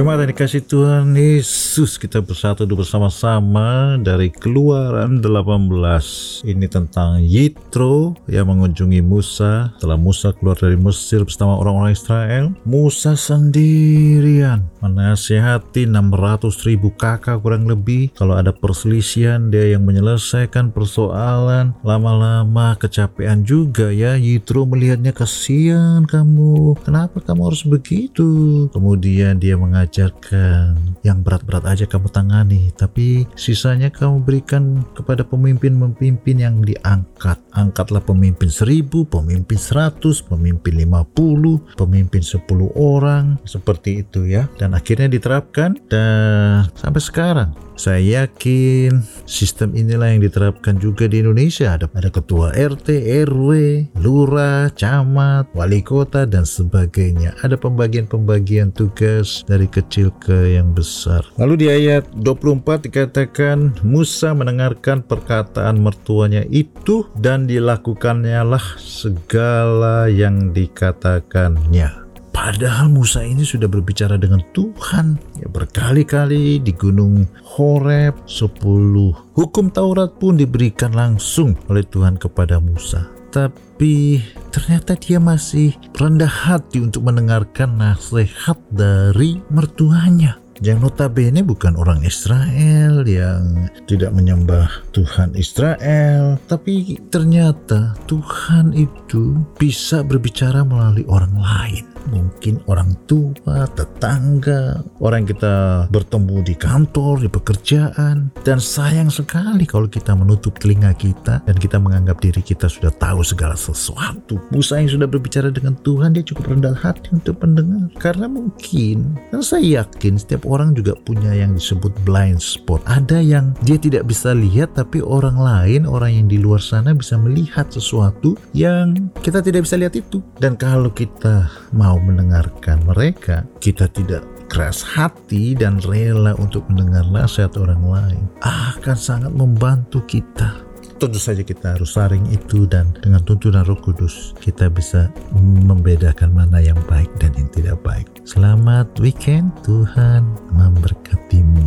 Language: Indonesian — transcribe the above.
Yang dikasih Tuhan Yesus kita bersatu bersama-sama dari keluaran 18 ini tentang Yitro yang mengunjungi Musa. Setelah Musa keluar dari Mesir bersama orang-orang Israel Musa sendirian menasihati 600 ribu kakak kurang lebih. Kalau ada perselisihan dia yang menyelesaikan persoalan. Lama-lama kecapean juga ya Yitro melihatnya kasihan kamu kenapa kamu harus begitu? Kemudian dia mengatakan mengajarkan yang berat-berat aja kamu tangani tapi sisanya kamu berikan kepada pemimpin-pemimpin yang diangkat angkatlah pemimpin seribu pemimpin seratus pemimpin lima puluh pemimpin sepuluh orang seperti itu ya dan akhirnya diterapkan dan sampai sekarang saya yakin sistem inilah yang diterapkan juga di Indonesia. Ada, ada ketua RT, RW, lurah, camat, wali kota, dan sebagainya. Ada pembagian-pembagian tugas dari kecil ke yang besar. Lalu di ayat 24 dikatakan Musa mendengarkan perkataan mertuanya itu dan dilakukannya lah segala yang dikatakannya. Padahal Musa ini sudah berbicara dengan Tuhan ya berkali-kali di gunung Horeb 10 hukum Taurat pun diberikan langsung oleh Tuhan kepada Musa. Tapi ternyata dia masih rendah hati untuk mendengarkan nasihat dari mertuanya. Yang notabene bukan orang Israel yang tidak menyembah Tuhan Israel. Tapi ternyata Tuhan itu bisa berbicara melalui orang lain mungkin orang tua, tetangga, orang yang kita bertemu di kantor, di pekerjaan. Dan sayang sekali kalau kita menutup telinga kita dan kita menganggap diri kita sudah tahu segala sesuatu. Musa yang sudah berbicara dengan Tuhan, dia cukup rendah hati untuk mendengar. Karena mungkin, dan saya yakin setiap orang juga punya yang disebut blind spot. Ada yang dia tidak bisa lihat, tapi orang lain, orang yang di luar sana bisa melihat sesuatu yang kita tidak bisa lihat itu. Dan kalau kita mau mendengarkan mereka, kita tidak keras hati dan rela untuk mendengar nasihat orang lain, akan sangat membantu kita. Tentu saja kita harus saring itu dan dengan tuntunan roh kudus kita bisa membedakan mana yang baik dan yang tidak baik. Selamat weekend, Tuhan memberkatimu.